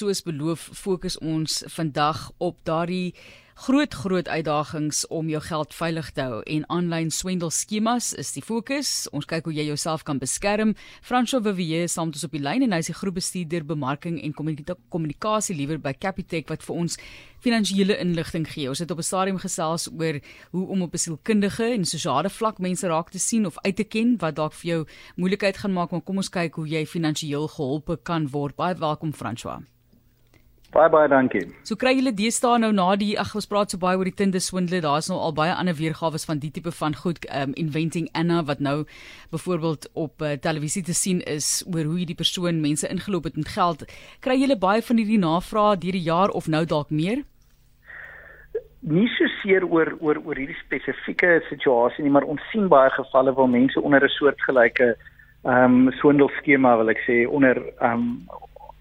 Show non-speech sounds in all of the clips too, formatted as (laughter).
soos beloof fokus ons vandag op daardie groot groot uitdagings om jou geld veilig te hou en aanlyn swendel skemas is die fokus. Ons kyk hoe jy jouself kan beskerm. François Vivier saam met ons op die lyn en hy is die groepbestuurder bemarking en kommunikasie liewer by Capitec wat vir ons finansiële inligting gee. Ons het op 'n stadium gesels oor hoe om op 'n sielkundige en sosiale vlak mense raak te sien of uit te ken wat dalk vir jou moeilikheid gaan maak, maar kom ons kyk hoe jy finansiëel geholpe kan word. Baie welkom François. Baie baie dankie. So kry julle deesdae nou na die ag ons praat so baie oor die Tinder swindle, daar's nou al baie ander weergawe van die tipe van goed um inventing Anna wat nou byvoorbeeld op uh, televisie te sien is oor hoe hierdie persoon mense ingeloop het met geld. Kry julle baie van hierdie navrae deur die jaar of nou dalk meer? Nie so seer oor oor oor hierdie spesifieke situasie nie, maar ons sien baie gevalle waar mense onder 'n soortgelyke um swandelskema wil ek sê onder um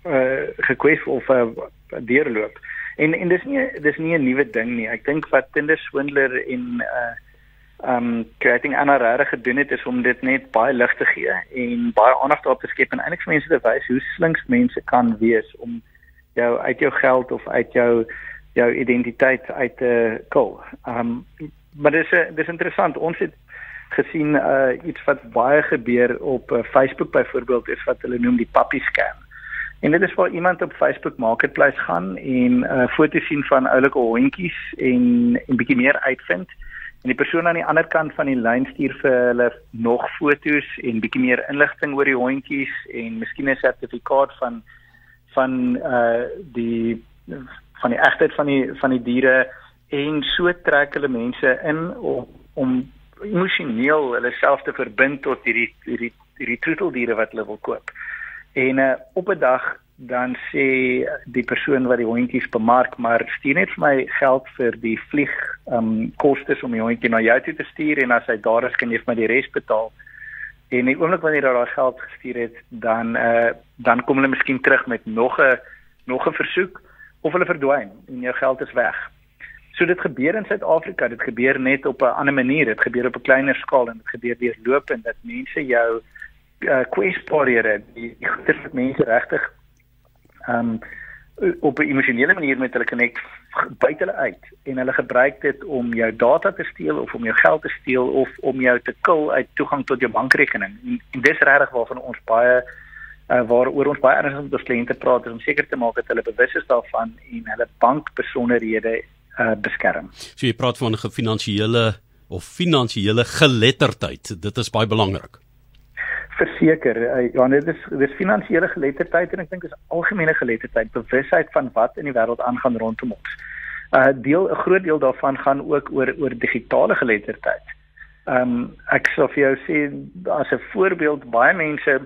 uh gekwes of uh, deurloop. En en dis nie dis nie 'n nuwe ding nie. Ek dink wat Tinder swindler en uh um creating Anna regtig gedoen het is om dit net baie lig te gee en baie aandag daarop te skep en eintlik vir mense te wys hoe slinks mense kan wees om jou uit jou geld of uit jou jou identiteit uit te kol. Um maar dis dis interessant. Ons het gesien uh iets wat baie gebeur op uh, Facebook byvoorbeeld is wat hulle noem die puppy scam. En dit is waar iemand op Facebook Marketplace gaan en uh, foto sien van oulike hondjies en en bietjie meer uitvind. En die persoon aan die ander kant van die lyn stuur vir hulle nog foto's en bietjie meer inligting oor die hondjies en miskien 'n sertifikaat van van uh die van die egtheid van die van die diere en so trek hulle mense in om om emosioneel hulle self te verbind tot hierdie hierdie hierdie troeteldiere wat hulle wil koop. En uh, op 'n dag dan sê die persoon wat die hondjies bemark, maar stuur net vir my geld vir die vlieg um kostes om die hondjie na jou toe te stuur en as hy daar is kan jy vir my die res betaal. En die oomblik wanneer jy daai geld gestuur het, dan uh dan kom hulle miskien terug met nog 'n nog 'n versoek of hulle verdwyn en jou geld is weg. So dit gebeur in Suid-Afrika, dit gebeur net op 'n ander manier, dit gebeur op 'n kleiner skaal en dit gebeur deurlopend dat mense jou uh, kwesbaarhede die, die goeie wat mense regtig um op 'n emosionele manier met hulle connect buite hulle uit en hulle gebruik dit om jou data te steel of om jou geld te steel of om jou te kill uit toegang tot jou bankrekening en, en dis regtig waarvan ons baie uh, waaroor ons baie ernstig met ons kliënte praat om seker te maak dat hulle bewus is daarvan en hulle bankbesonderhede uh, beskerm. So jy praat van 'n finansiële of finansiële geletterdheid. Dit is baie belangrik verseker uh, ja dit is dis finansiële geletterdheid en ek dink dis algemene geletterdheid bewusheid van wat in die wêreld aangaan rondom ons. uh, deel 'n groot deel daarvan gaan ook oor oor digitale geletterdheid. Ehm um, ek sou vir jou sê as 'n voorbeeld baie mense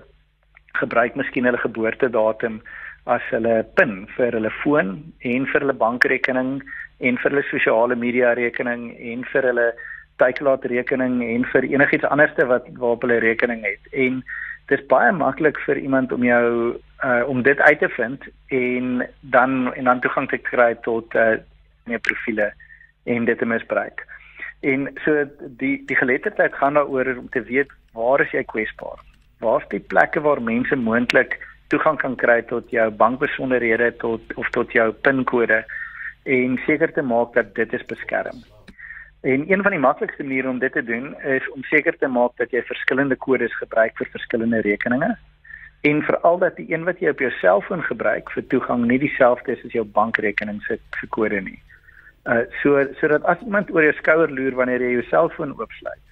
gebruik miskien hulle geboortedatum as hulle PIN vir hulle foon en vir hulle bankrekening en vir hulle sosiale media rekening en vir hulle teiklaat rekening en vir enigiets anderste wat waarop hulle rekening het. En dit is baie maklik vir iemand om jou uh om dit uit te vind en dan en dan toegang te kry tot uh meer profile en dit te misbruik. En so die die geletterdheid gaan daaroor om te weet waar is jy kwesbaar? Waar's die plekke waar mense moontlik toegang kan kry tot jou bankbesonderhede tot of tot jou pinkode en seker te maak dat dit is beskerm. En een van die maklikste maniere om dit te doen is om seker te maak dat jy verskillende kodes gebruik vir verskillende rekeninge en veral dat die een wat jy op jou selfoon gebruik vir toegang nie dieselfde is as jou bankrekening se se kode nie. Uh so sodat as iemand oor jou skouer loer wanneer jy jou selfoon oopsluit,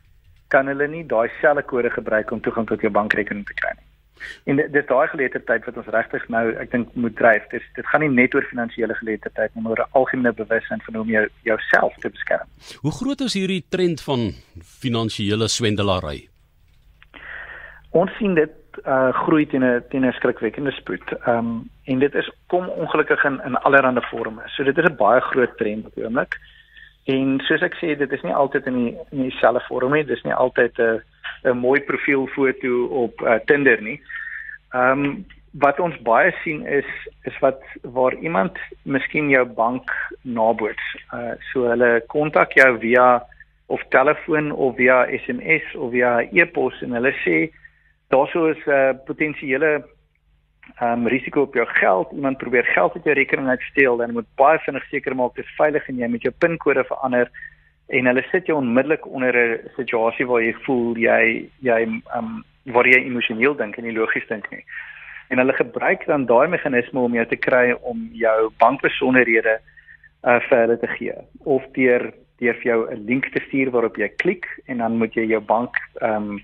kan hulle nie daai selfde kode gebruik om toegang tot jou bankrekening te kry nie. En dit is daai geletterdheid wat ons regtig nou ek dink moet dryf. Dit dit gaan nie net oor finansiële geletterdheid nie, maar oor 'n algemene bewustheid van hoe om jou jouself te beskerm. Hoe groot is hierdie trend van finansiële swendelary? Ons sien dit uh groei teen 'n teen 'n skrikwekkende spoed. Ehm um, en dit is kom ongelukkig in in allerlei forme. So dit is 'n baie groot trend op die oomblik. En soos ek sê, dit is nie altyd in die in dieselfde vorm nie. Dit is nie altyd 'n 'n mooi profielfoto op uh, Tinder nie. Ehm um, wat ons baie sien is is wat waar iemand miskien jou bank naboots. Uh so hulle kontak jou via of telefoon of via SMS of via e-pos en hulle sê daarso is 'n uh, potensiële ehm um, risiko op jou geld, iemand probeer geld uit jou rekening uitsteel, dan moet baie vinnig seker maak dit is veilig en jy met jou pinkode verander en hulle sit jou onmiddellik onder 'n situasie waar jy voel jy jy um, waar jy emosioneel dink en nie logies dink nie. En hulle gebruik dan daai meganisme om jou te kry om jou bankbesonderhede uh vir hulle te gee of deur deur vir jou 'n link te stuur waarop jy klik en dan moet jy jou bank um,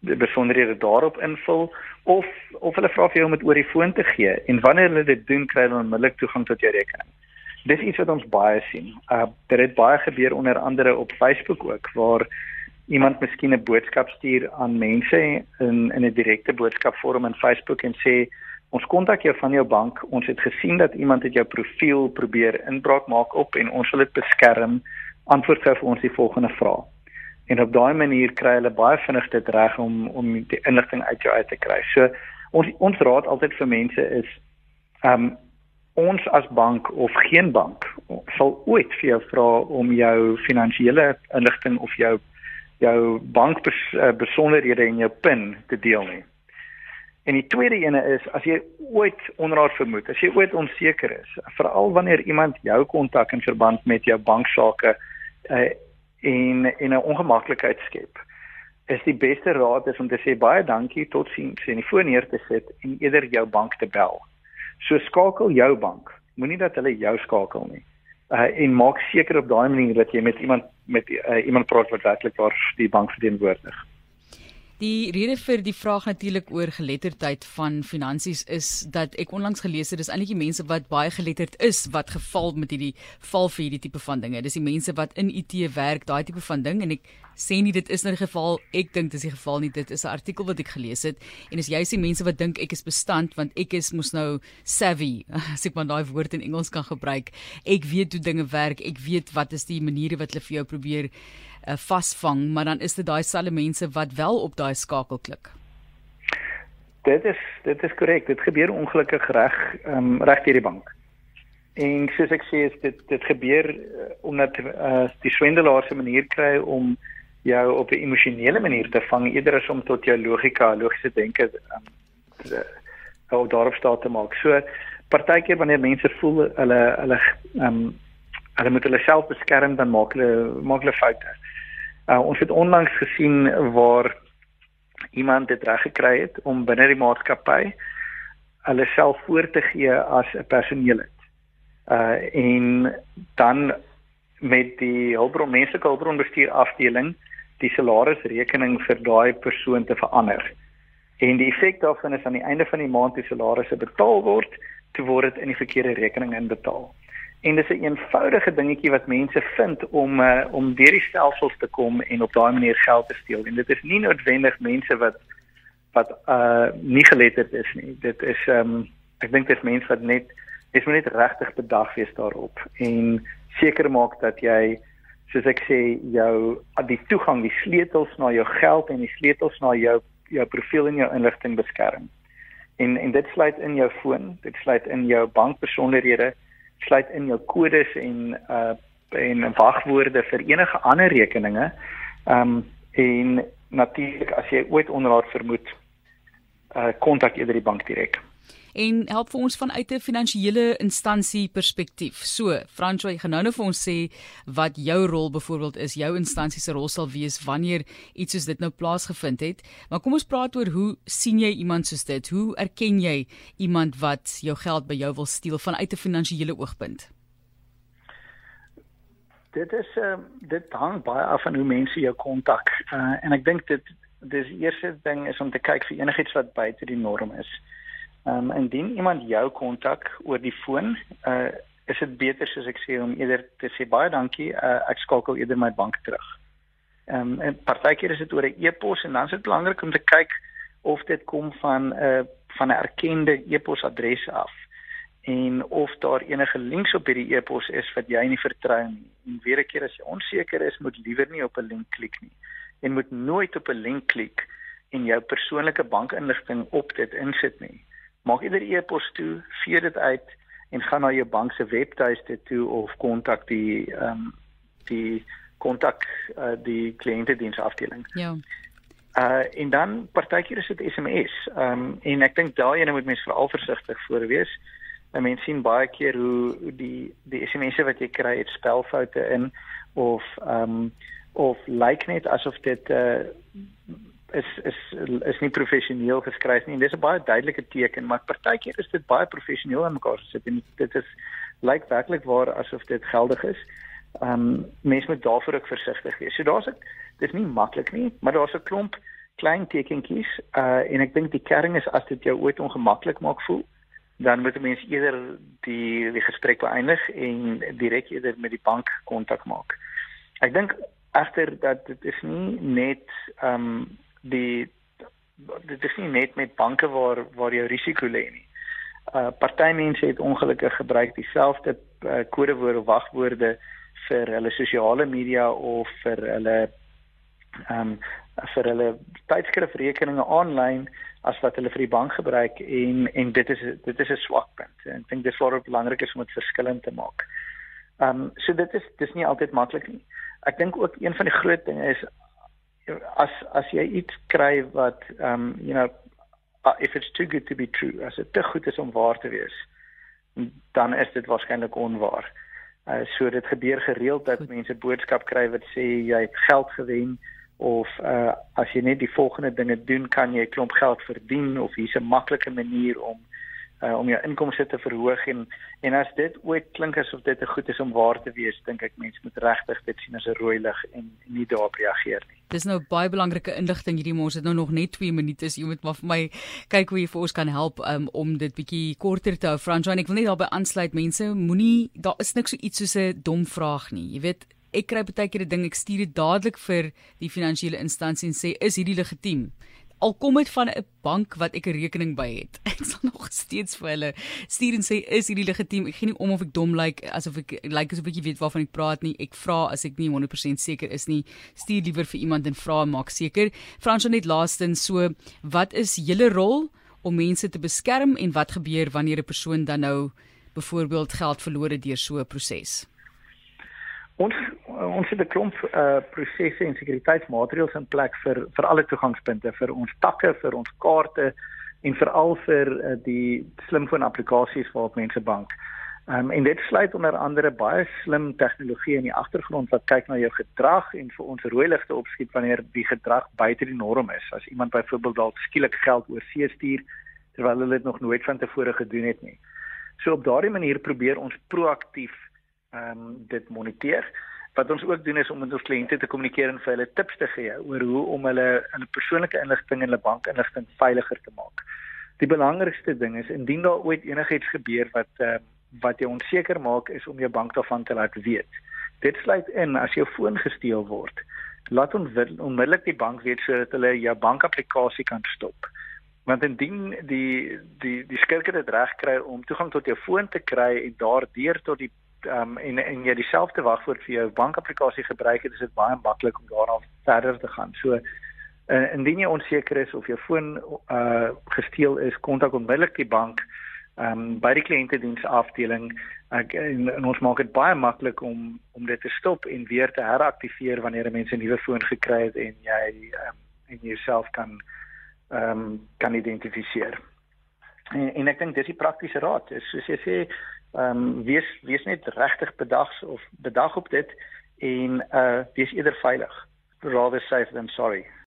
besonderhede daarop invul of of hulle vra vir jou om dit oor die foon te gee en wanneer hulle dit doen kry hulle onmiddellik toegang tot jou rekening. Dis iets wat ons baie sien. Uh dit het baie gebeur onder andere op Facebook ook waar iemand miskien 'n boodskap stuur aan mense in in 'n direkte boodskapvorm in Facebook en sê ons kontak jou van jou bank. Ons het gesien dat iemand het jou profiel probeer inbraak maak op en ons wil dit beskerm. Antwoord gou vir ons die volgende vraag en op daai manier kry hulle baie vinnig dit reg om om die inligting uit jou uit te kry. So ons ons raad altyd vir mense is ehm um, ons as bank of geen bank sal ooit vir jou vra om jou finansiële inligting of jou jou bank eh, besonderhede en jou PIN te deel nie. En die tweede ene is as jy ooit onraad vermoed, as jy ooit onseker is, veral wanneer iemand jou kontak in verband met jou banksaake uh, en en 'n ongemaklikheid skep. Is die beste raad is om te sê baie dankie, totsiens en die foon neer te sit en eerder jou bank te bel. So skakel jou bank. Moenie dat hulle jou skakel nie. Uh en maak seker op daai manier dat jy met iemand met uh, iemand praat wat werklik waar die bank verteenwoordig. Die rede vir die vraag natuurlik oor geletterdheid van finansies is dat ek onlangs gelees het dis eintlik die mense wat baie geletterd is wat geval met hierdie val vir hierdie tipe van dinge. Dis die mense wat in IT werk, daai tipe van ding en ek sê nie dit is nou die geval. Ek dink dis die geval nie. Dit is 'n artikel wat ek gelees het en is jy sien mense wat dink ek is bestand want ek is mos nou savvy (laughs) as ek maar daai woord in Engels kan gebruik. Ek weet hoe dinge werk. Ek weet wat is die maniere wat hulle vir jou probeer uh, vasvang, maar dan is dit daai selfe mense wat wel op daai skakel klik. Dit is dit is korrek. Dit gebeur ongelukkig reg um, reg deur die bank. En soos ek sê, is dit dit gebeur uh, omdat uh, die swendelaars 'n manier kry om jou op 'n emosionele manier te vang eerder as om tot jou logika, logiese denke um, te ou daarop staat te maak. So partykeer wanneer mense voel hulle hulle ehm um, hulle moet hulle self beskerm dan maak hulle maak hulle foute. Uh, ons het onlangs gesien waar iemand dit reg gekry het om binne die maatskappy hulle self voor te gee as 'n personeellid. Uh en dan met die hulpbron menslike hulpbronbestuur afdeling die salarisrekening vir daai persoon te verander. En die effek daarvan is aan die einde van die maand die salarisse betaal word, te word dit in die verkeerde rekening inbetaal. En dis 'n een eenvoudige dingetjie wat mense vind om uh, om deur die stelsels te kom en op daai manier geld te steel. En dit is nie noodwendig mense wat wat uh nie geletterd is nie. Dit is ehm um, ek dink dit is mense wat net dis moet net regtig bedag wees daarop en seker maak dat jy soos ek sê jou die toegang, die sleutels na jou geld en die sleutels na jou jou profiel en jou inligting beskerm. En en dit sluit in jou foon, dit sluit in jou bankbesonderhede sluit in jou kodes en uh en wagwoorde vir enige ander rekeninge. Um en natuurlik as jy ooit onderraad vermoed, uh kontak eerder die bank direk en help vir ons vanuit 'n finansiële instansie perspektief. So, Francois, gaan nou net vir ons sê wat jou rol byvoorbeeld is, jou instansie se rol sal wees wanneer iets soos dit nou plaasgevind het. Maar kom ons praat oor hoe sien jy iemand soos dit? Hoe erken jy iemand wat jou geld by jou wil steel vanuit 'n finansiële oogpunt? Dit is uh, dit hang baie af van hoe mense jou kontak. Uh, en ek dink dit dis die eerste ding is om te kyk vir enigiets wat buite die norm is. Ehm um, indien iemand jou kontak oor die foon, uh is dit beter soos ek sê om eerder te sê baie dankie, uh, ek skakel eerder my bank terug. Ehm um, en partykeer is dit oor 'n e-pos en dan is dit belangrik om te kyk of dit kom van 'n uh, van 'n erkende e-posadres af en of daar enige links op hierdie e-pos is wat jy nie vertrou nie. En weer 'n keer as jy onseker is, moet liewer nie op 'n link klik nie. En moet nooit op 'n link klik en jou persoonlike bankinligting op dit insit nie maak eerder e-pos toe, vee dit uit en gaan na jou bank se webtuiste toe of kontak die ehm um, die kontak uh, die kliëntediensafdeling. Ja. Uh en dan partykeer is dit SMS. Ehm um, en ek dink daai ene moet mens veral versigtig voor wees. En mens sien baie keer hoe, die die SMS'e wat jy kry het spelfoute in of ehm um, of lyk like net asof dit uh is is is nie professioneel geskryf nie. En dis 'n baie duidelike teken, maar partykeer is dit baie professioneel aan mekaar gesit en dit is lyk werklik waar asof dit geldig is. Ehm um, mense moet daarvoor ook versigtig wees. So daar's ek dis nie maklik nie, maar daar's 'n klomp klein tekentjies uh en ek dink die kern is as dit jou ooit ongemaklik maak voel, dan moet 'n mens eerder die die gesprek beëindig en direk eerder met die bank kontak maak. Ek dink egter dat dit is nie net ehm um, die dit is nie net met banke waar waar jou risiko lê nie. Uh party mense het ongelukkig gebruik dieselfde uh, kodewoorde of wagwoorde vir hulle sosiale media of vir hulle ehm um, vir hulle tydskrifrekeninge aanlyn as wat hulle vir die bank gebruik en en dit is dit is 'n swak punt. Ek dink dit is baie belangrik is om dit verskillend te maak. Ehm um, so dit is dis nie altyd maklik nie. Ek dink ook een van die groot dinge is as as jy iets kry wat um you know if it's too good to be true as dit te goed is om waar te wees dan is dit waarskynlik onwaar. Uh so dit gebeur gereeld dat mense boodskap kry wat sê jy het geld gewen of uh as jy net die volgende dinge doen kan jy klomp geld verdien of hier's 'n maklike manier om uh, om jou inkomste te verhoog en en as dit ooit klink asof dit te goed is om waar te wees, dink ek mense moet regtig dit sien as 'n rooi lig en nie daarop reageer nie. Dis nou baie belangrike inligting hierdie mos het nou nog net 2 minute is jy moet maar vir my kyk hoe jy vir ons kan help um, om dit bietjie korter te hou. Francois, ek wil net daarby aansluit mense, moenie daar is niks so iets soos 'n dom vraag nie. Jy weet Ek kry baie keer 'n ding ek stuur dit dadelik vir die finansiële instansie en sê is hierdie legitiem? Al kom dit van 'n bank wat ek 'n rekening by het. (laughs) Ek sal nog steeds vir hulle stuur en sê is hierdie legitiem? Ek gee nie om of ek dom lyk like, asof ek lyk like, asof ek weet waarvan ek praat nie. Ek vra as ek nie 100% seker is nie, stuur liewer vir iemand en vra maak seker. Fransjo net laastens so, wat is julle rol om mense te beskerm en wat gebeur wanneer 'n persoon dan nou byvoorbeeld geld verloor het deur so 'n proses? Ons ons het 'n klomp uh prosesse en sekuriteitsmaatreëls in plek vir vir alle toegangspunte vir ons takke, vir ons kaarte en veral vir uh, die slimfoon applikasies waarop mense bank. Um en dit sluit onder andere baie slim tegnologie in die agtergrond wat kyk na jou gedrag en vir ons rooi ligte opskiet wanneer die gedrag buite die norm is. As iemand byvoorbeeld dalk skielik geld oor see stuur terwyl hulle dit nog nooit van tevore gedoen het nie. So op daardie manier probeer ons proaktief ehm um, dit moniteer. Wat ons ook doen is om met ons kliënte te kommunikeer en vir hulle tips te gee oor hoe om hulle hulle persoonlike inligting en hulle bankinligting veiliger te maak. Die belangrikste ding is indien daar ooit enigiets gebeur wat ehm uh, wat jou onseker maak is om jou bank daarvan te laat weet. Dit sluit in as jou foon gesteel word. Laat ons onmiddellik die bank weet sodat hulle jou bankapplikasie kan stop. Want indien die die die skurke dit reg kry om toegang tot jou foon te kry en daardeur tot die um, en en jy dieselfde wagwoord vir jou bankapplikasie gebruik het, is dit baie maklik om daarna verder te gaan. So uh, indien jy onseker is of jou foon uh gesteel is, kontak onmiddellik die bank um by die kliëntediens afdeling ek en, en ons maak dit baie maklik om om dit te stop en weer te heraktiveer wanneer 'n mens 'n nuwe foon gekry het en jy um, en jouself kan ehm um, kan identifiseer. En, en ek dink dis die praktiese raad. Is soos jy sê, ehm um, wees wees net regtig bedags of bedag op dit en uh wees eerder veilig. Rather safe than sorry